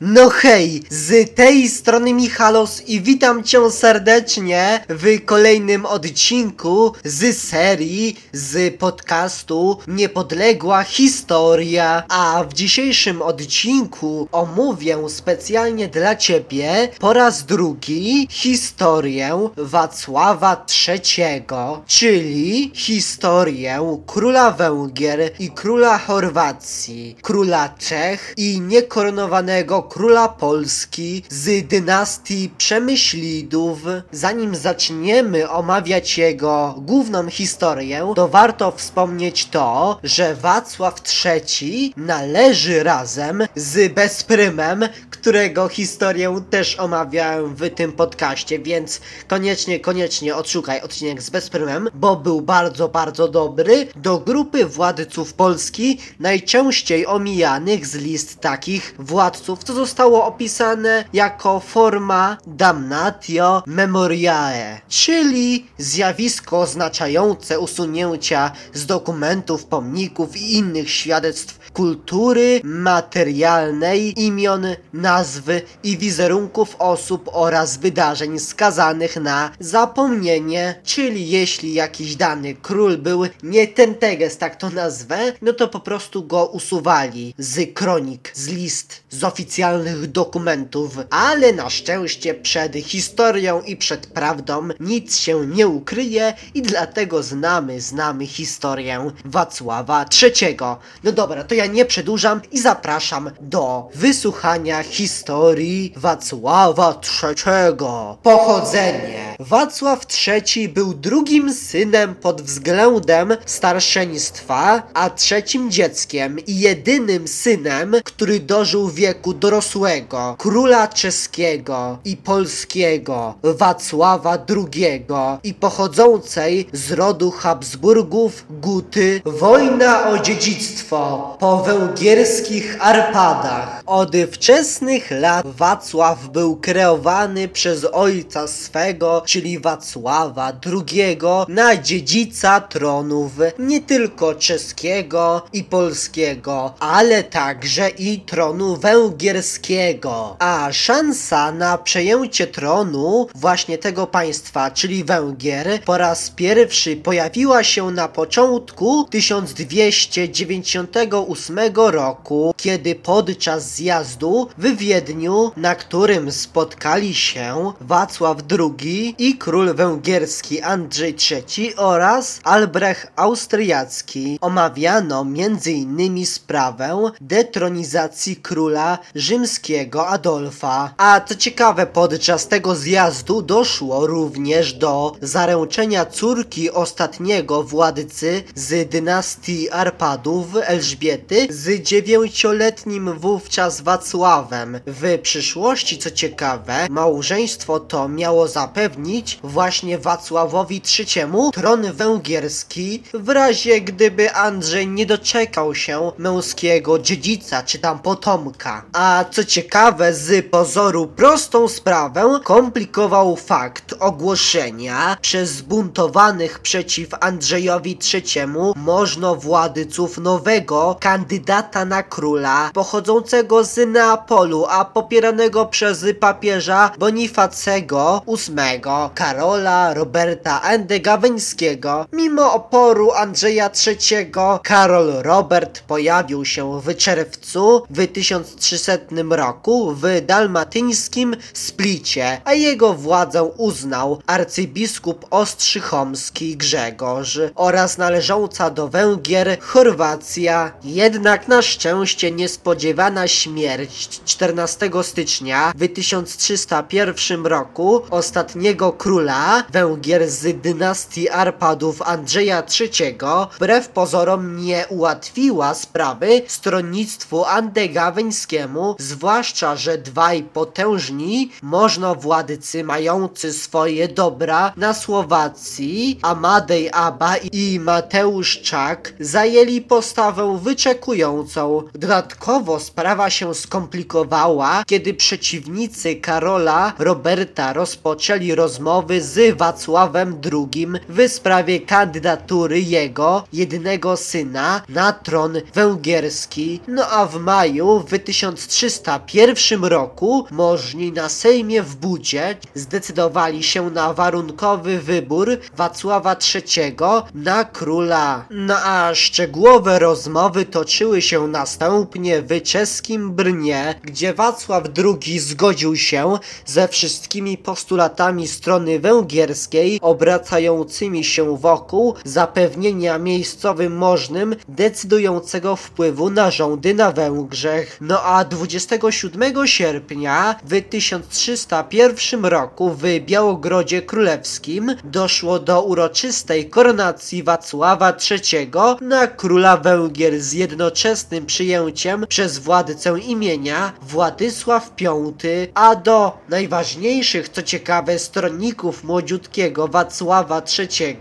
No hej, z tej strony Michalos i witam cię serdecznie w kolejnym odcinku z serii, z podcastu Niepodległa Historia. A w dzisiejszym odcinku omówię specjalnie dla ciebie po raz drugi historię Wacława III, czyli historię króla Węgier i króla Chorwacji, króla Czech i niekoronowanego króla Polski z dynastii Przemyślidów. Zanim zaczniemy omawiać jego główną historię, to warto wspomnieć to, że Wacław III należy razem z Bezprymem, którego historię też omawiałem w tym podcaście, więc koniecznie, koniecznie odszukaj odcinek z Bezprymem, bo był bardzo, bardzo dobry, do grupy władców Polski, najczęściej omijanych z list takich władców, co zostało opisane jako forma damnatio memoriae, czyli zjawisko oznaczające usunięcia z dokumentów, pomników i innych świadectw kultury materialnej, imion, nazwy i wizerunków osób oraz wydarzeń skazanych na zapomnienie, czyli jeśli jakiś dany król był nie ten teges, tak to nazwę, no to po prostu go usuwali z kronik, z list, z oficjalnych dokumentów, ale na szczęście przed historią i przed prawdą nic się nie ukryje i dlatego znamy, znamy historię Wacława III. No dobra, to ja nie przedłużam i zapraszam do wysłuchania historii Wacława III. Pochodzenie. Wacław III był drugim synem pod względem starszeństwa, a trzecim dzieckiem i jedynym synem, który dożył wieku dorosłego, króla czeskiego i polskiego Wacława II i pochodzącej z rodu Habsburgów Guty wojna o dziedzictwo po węgierskich Arpadach. Od wczesnych lat Wacław był kreowany przez ojca swego, czyli Wacława II na dziedzica tronów nie tylko czeskiego i polskiego, ale także i tronu węgierskiego. A szansa na przejęcie tronu właśnie tego państwa, czyli Węgier, po raz pierwszy pojawiła się na początku 1298 roku, kiedy podczas zjazdu w Wiedniu, na którym spotkali się Wacław II i król węgierski Andrzej III oraz Albrecht Austriacki, omawiano m.in. sprawę detronizacji króla rzymskiego Adolfa. A co ciekawe, podczas tego zjazdu doszło również do zaręczenia córki ostatniego władcy z dynastii Arpadów, Elżbiety, z dziewięcioletnim wówczas Wacławem. W przyszłości, co ciekawe, małżeństwo to miało zapewnić właśnie Wacławowi III tron węgierski, w razie gdyby Andrzej nie doczekał się męskiego dziedzica czy tam potomka. A co ciekawe, z pozoru prostą sprawę komplikował fakt ogłoszenia przez zbuntowanych przeciw Andrzejowi III możnowładców nowego kandydata na króla pochodzącego z Neapolu, a popieranego przez papieża Bonifacego VIII Karola Roberta Endegaweńskiego. Mimo oporu Andrzeja III Karol Robert pojawił się w czerwcu w 1300 roku w dalmatyńskim Splicie, a jego władzę uznał arcybiskup ostrzychomski Grzegorz oraz należąca do Węgier Chorwacja. Jednak na szczęście niespodziewana śmierć 14 stycznia w 1301 roku ostatniego króla Węgier z dynastii Arpadów Andrzeja III wbrew pozorom nie ułatwiła sprawy stronnictwu andegaweńskiemu, zwłaszcza, że dwaj potężni możnowładcy mający swoje dobra na Słowacji, Amadej Aba i Mateusz Czak zajęli postawę wyczekującą. Dodatkowo sprawa się skomplikowała kiedy przeciwnicy Karola Roberta rozpoczęli rozmowy z Wacławem II w sprawie kandydatury jego, jedynego syna, na tron węgierski. No a w maju w 1301 roku możni na Sejmie w Budzie zdecydowali się na warunkowy wybór Wacława III na króla. No a szczegółowe rozmowy toczyły się następnie w czeskim Brnie, gdzie Wacław II zgodził się ze wszystkimi postulatami strony węgierskiej, obracającymi się wokół zapewnienia miejscowym możnym decydującego wpływu na rządy na Węgrzech. No a 27 sierpnia w 1301 roku w Białogrodzie Królewskim doszło do uroczystej koronacji Wacława III na króla Węgier z jednoczesnym przyjęciem przez władcę imienia Władysław V, a do najważniejszych, co ciekawe, stronników młodziutkiego Wacława III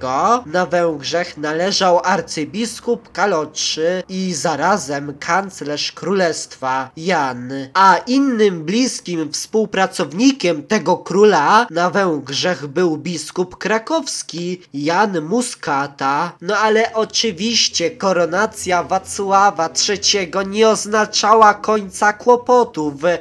na Węgrzech należał arcybiskup Kalotrzy i zarazem kanclerz królestwa Jan. A innym bliskim współpracownikiem tego króla na Węgrzech był biskup krakowski Jan Muskata. No ale oczywiście koronacja Wacława III nie oznaczała końca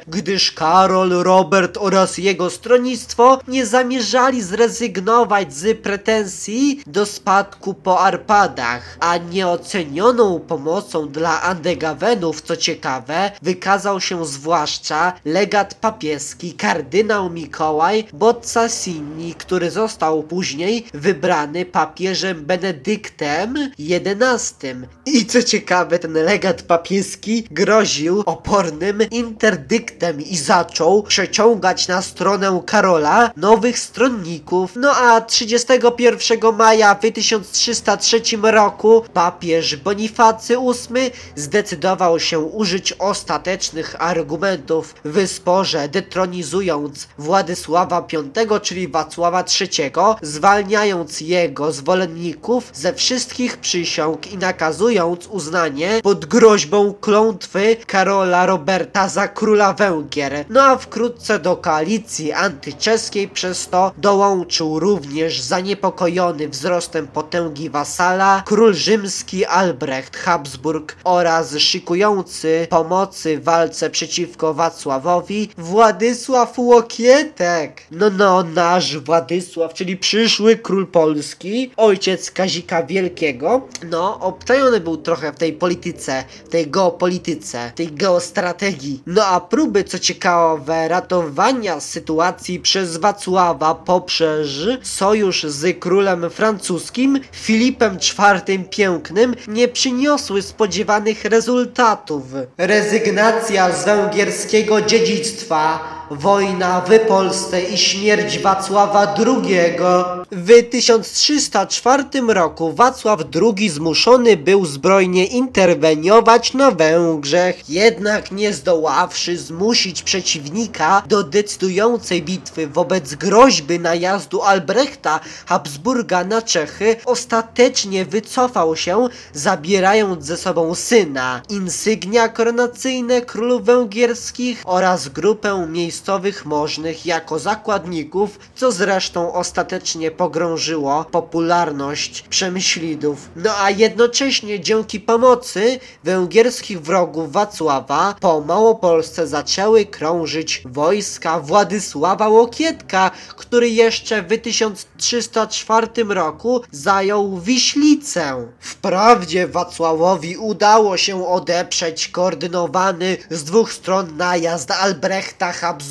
gdyż Karol, Robert oraz jego stronnictwo nie zamierzali zrezygnować z pretensji do spadku po Arpadach, a nieocenioną pomocą dla Andegawenów, co ciekawe, wykazał się zwłaszcza legat papieski kardynał Mikołaj Boccassini, który został później wybrany papieżem Benedyktem XI. I co ciekawe, ten legat papieski groził opornym interdyktem i zaczął przeciągać na stronę Karola nowych stronników. No a 31 maja w 1303 roku papież Bonifacy VIII zdecydował się użyć ostatecznych argumentów w sporze, detronizując Władysława V, czyli Wacława III, zwalniając jego zwolenników ze wszystkich przysiąg i nakazując uznanie pod groźbą klątwy Karola Roberta za króla Węgier. No a wkrótce do koalicji antyczeskiej przez to dołączył również zaniepokojony wzrostem potęgi wasala król rzymski Albrecht Habsburg oraz szykujący pomocy w walce przeciwko Wacławowi Władysław Łokietek. No no, nasz Władysław, czyli przyszły król Polski, ojciec Kazika Wielkiego, no obczajony był trochę w tej polityce, w tej geopolityce, tej geostrategii. No a próby, co ciekawe, ratowania sytuacji przez Wacława poprzez sojusz z królem francuskim Filipem IV Pięknym nie przyniosły spodziewanych rezultatów. Rezygnacja z węgierskiego dziedzictwa wojna w Polsce i śmierć Wacława II. W 1304 roku Wacław II zmuszony był zbrojnie interweniować na Węgrzech, jednak nie zdoławszy zmusić przeciwnika do decydującej bitwy wobec groźby najazdu Albrechta Habsburga na Czechy, ostatecznie wycofał się, zabierając ze sobą syna, insygnia koronacyjne królów węgierskich oraz grupę miejscowych możnych jako zakładników, co zresztą ostatecznie pogrążyło popularność przemyślidów. No a jednocześnie dzięki pomocy węgierskich wrogów Wacława po Małopolsce zaczęły krążyć wojska Władysława Łokietka, który jeszcze w 1304 roku zajął Wiślicę. Wprawdzie Wacławowi udało się odeprzeć koordynowany z dwóch stron najazd Albrechta Habsburga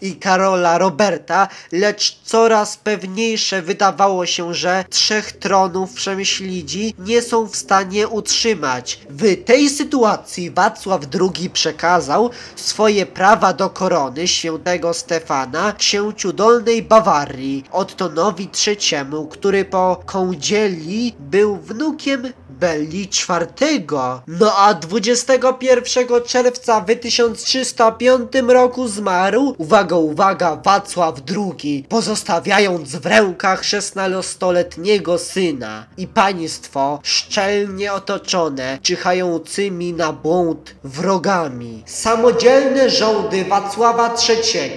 i Karola Roberta, lecz coraz pewniejsze wydawało się, że trzech tronów przemyślidzi nie są w stanie utrzymać. W tej sytuacji Wacław II przekazał swoje prawa do korony świętego Stefana księciu Dolnej Bawarii, Ottonowi III, który po kądzieli był wnukiem Belli IV. No a 21 czerwca w 1305 roku zmarł, uwaga, uwaga, Wacław II, pozostawiając w rękach 16-letniego syna i państwo szczelnie otoczone czyhającymi na błąd wrogami. Samodzielne rządy Wacława III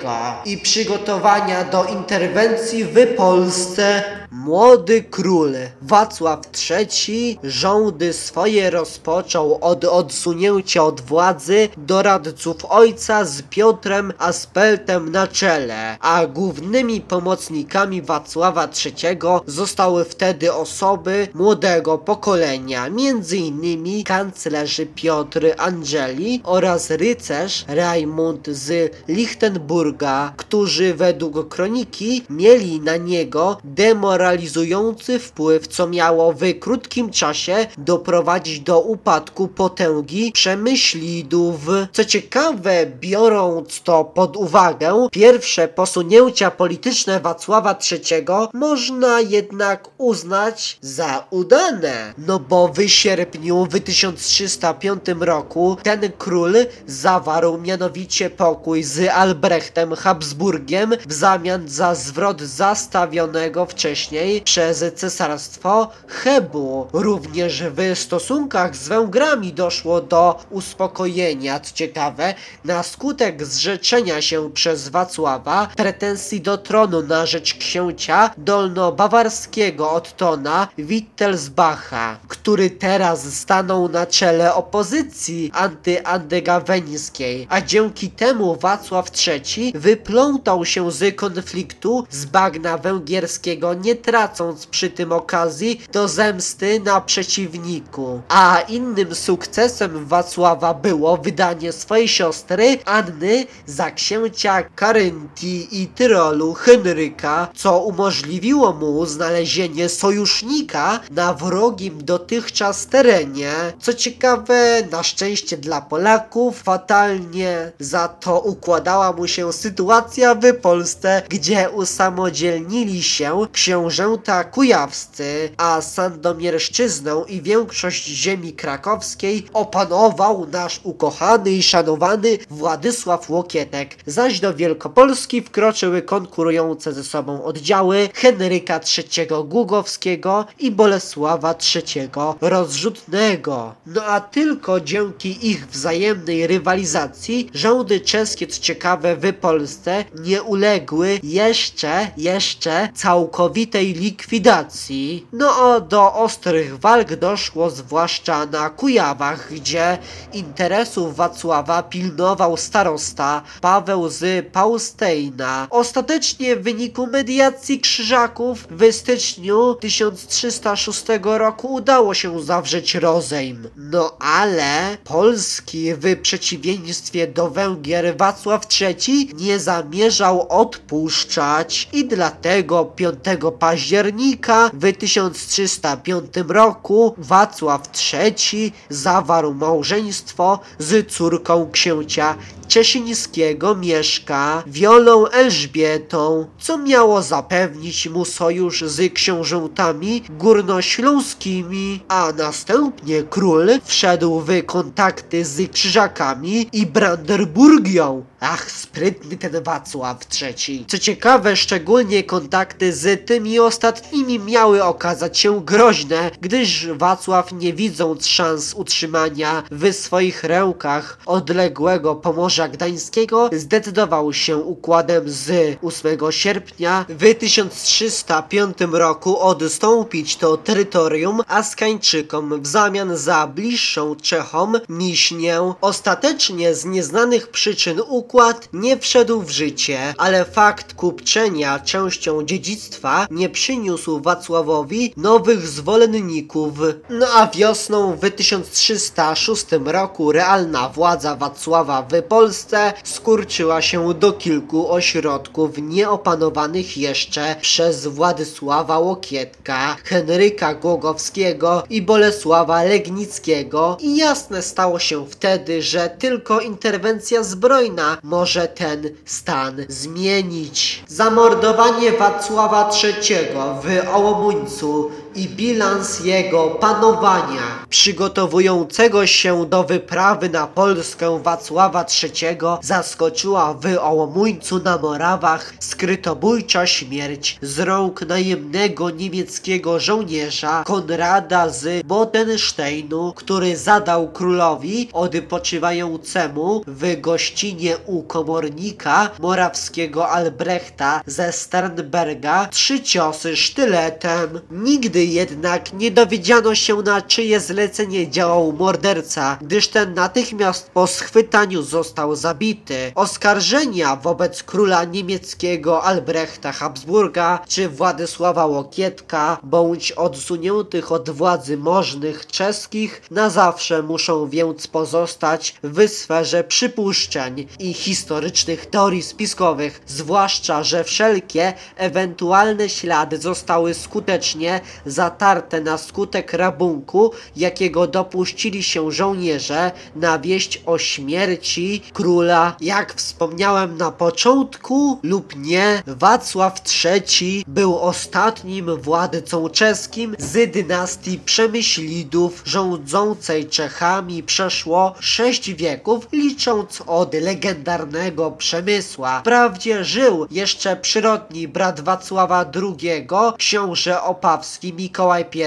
i przygotowania do interwencji w Polsce Młody król Wacław III rządy swoje rozpoczął od odsunięcia od władzy doradców ojca z Piotrem Aspeltem na czele, a głównymi pomocnikami Wacława III zostały wtedy osoby młodego pokolenia, m.in. kanclerzy Piotr Angeli oraz rycerz Raimund z Lichtenburga, którzy według kroniki mieli na niego demoralizować demoralizujący wpływ, co miało w krótkim czasie doprowadzić do upadku potęgi przemyślidów. Co ciekawe, biorąc to pod uwagę, pierwsze posunięcia polityczne Wacława III można jednak uznać za udane. No bo w sierpniu w 1305 roku ten król zawarł mianowicie pokój z Albrechtem Habsburgiem w zamian za zwrot zastawionego wcześniej wcześniej przez cesarstwo Hebu. Również w stosunkach z Węgrami doszło do uspokojenia, co ciekawe, na skutek zrzeczenia się przez Wacława pretensji do tronu na rzecz księcia dolno-bawarskiego Ottona Wittelsbacha, który teraz stanął na czele opozycji antyandegaweńskiej, a dzięki temu Wacław III wyplątał się z konfliktu z bagna węgierskiego nie tracąc przy tym okazji do zemsty na przeciwniku. A innym sukcesem Wacława było wydanie swojej siostry Anny za księcia Karyntii i Tyrolu Henryka, co umożliwiło mu znalezienie sojusznika na wrogim dotychczas terenie. Co ciekawe, na szczęście dla Polaków, fatalnie za to układała mu się sytuacja w Polsce, gdzie usamodzielnili się książę książęta kujawscy, a sandomierszczyznę i większość ziemi krakowskiej opanował nasz ukochany i szanowany Władysław Łokietek, zaś do Wielkopolski wkroczyły konkurujące ze sobą oddziały Henryka III Głogowskiego i Bolesława III Rozrzutnego. No a tylko dzięki ich wzajemnej rywalizacji rządy czeskie, co ciekawe, w Polsce nie uległy jeszcze, jeszcze całkowitej likwidacji. No a do ostrych walk doszło zwłaszcza na Kujawach, gdzie interesów Wacława pilnował starosta Paweł z Paustejna. Ostatecznie w wyniku mediacji krzyżaków w styczniu 1306 roku udało się zawrzeć rozejm. No ale Polski w przeciwieństwie do Węgier Wacław III nie zamierzał odpuszczać i dlatego 5 października w 1305 roku Wacław III zawarł małżeństwo z córką księcia Cieszyńskiego Mieszka, Wiolą Elżbietą, co miało zapewnić mu sojusz z książętami górnośląskimi, a następnie król wszedł w kontakty z krzyżakami i Brandenburgią. Ach, sprytny ten Wacław III. Co ciekawe, szczególnie kontakty z tymi ostatnimi miały okazać się groźne, gdyż Wacław nie widząc szans utrzymania w swoich rękach odległego Pomorza Gdańskiego zdecydował się układem z 8 sierpnia w 1305 roku odstąpić to terytorium Askańczykom w zamian za bliższą Czechom Miśnię. Ostatecznie z nieznanych przyczyn układ nie wszedł w życie, ale fakt kupczenia częścią dziedzictwa nie przyniósł Wacławowi nowych zwolenników. No a wiosną w 1306 roku realna władza Wacława w Polsce skurczyła się do kilku ośrodków nieopanowanych jeszcze przez Władysława Łokietka, Henryka Głogowskiego i Bolesława Legnickiego i jasne stało się wtedy, że tylko interwencja zbrojna może ten stan zmienić. Zamordowanie Wacława III w Ołomuńcu i bilans jego panowania, przygotowującego się do wyprawy na Polskę Wacława III, zaskoczyła w Ołomuńcu na Morawach skrytobójcza śmierć z rąk najemnego niemieckiego żołnierza Konrada z Bodensteinu, który zadał królowi odpoczywającemu w gościnie u komornika morawskiego Albrechta ze Sternberga trzy ciosy sztyletem. Nigdy jednak nie dowiedziano się na czyje zlecenie działał morderca, gdyż ten natychmiast po schwytaniu został zabity. Oskarżenia wobec króla niemieckiego Albrechta Habsburga czy Władysława Łokietka bądź odsuniętych od władzy możnych czeskich na zawsze muszą więc pozostać w sferze przypuszczeń i historycznych teorii spiskowych, zwłaszcza, że wszelkie ewentualne ślady zostały skutecznie zatarte na skutek rabunku, jakiego dopuścili się żołnierze na wieść o śmierci króla. Jak wspomniałem na początku lub nie, Wacław III był ostatnim władcą czeskim z dynastii Przemyślidów rządzącej Czechami przeszło sześć wieków, licząc od legendarnego Przemysła. Wprawdzie żył jeszcze przyrodni brat Wacława II, książę opawski Mikołaj I,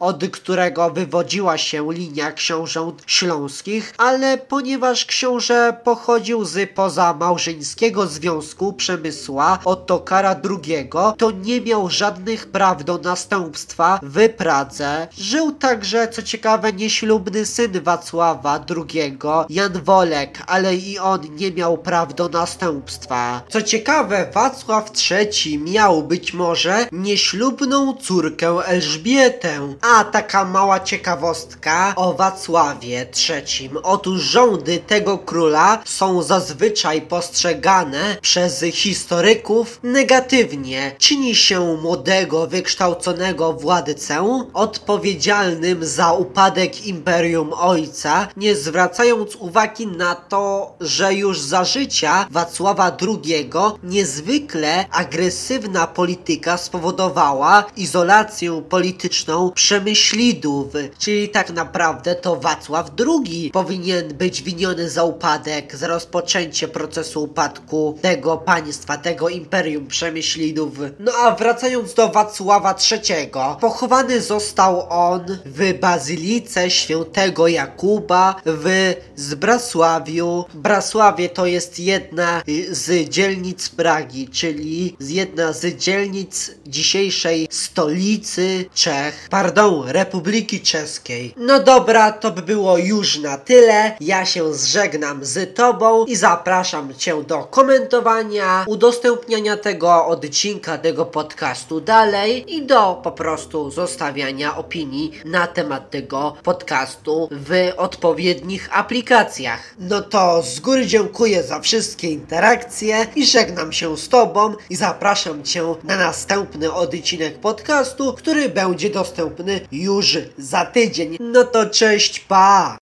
od którego wywodziła się linia książąt śląskich, ale ponieważ książę pochodził z poza małżeńskiego związku Przemysła Ottokara II, to nie miał żadnych praw do następstwa w Pradze. Żył także, co ciekawe, nieślubny syn Wacława II, Jan Wolek, ale i on nie miał praw do następstwa. Co ciekawe, Wacław III miał być może nieślubną córkę Elżbietę. A taka mała ciekawostka o Wacławie III. Otóż rządy tego króla są zazwyczaj postrzegane przez historyków negatywnie. Czyni się młodego, wykształconego władcę odpowiedzialnym za upadek imperium ojca, nie zwracając uwagi na to, że już za życia Wacława II niezwykle agresywna polityka spowodowała izolację polityczną Przemyślidów, czyli tak naprawdę to Wacław II powinien być winiony za upadek, za rozpoczęcie procesu upadku tego państwa, tego imperium Przemyślidów. No a wracając do Wacława III, pochowany został on w bazylice świętego Jakuba w Zbrasławiu. Brasławie to jest jedna z dzielnic Pragi, czyli jedna z dzielnic dzisiejszej stolicy Czech, pardon, Republiki Czeskiej. No dobra, to by było już na tyle. Ja się zżegnam z Tobą i zapraszam Cię do komentowania, udostępniania tego odcinka, tego podcastu dalej i do po prostu zostawiania opinii na temat tego podcastu w odpowiednich aplikacjach. No to z góry dziękuję za wszystkie interakcje i żegnam się z Tobą i zapraszam Cię na następny odcinek podcastu, który będzie dostępny już za tydzień. No to cześć, pa!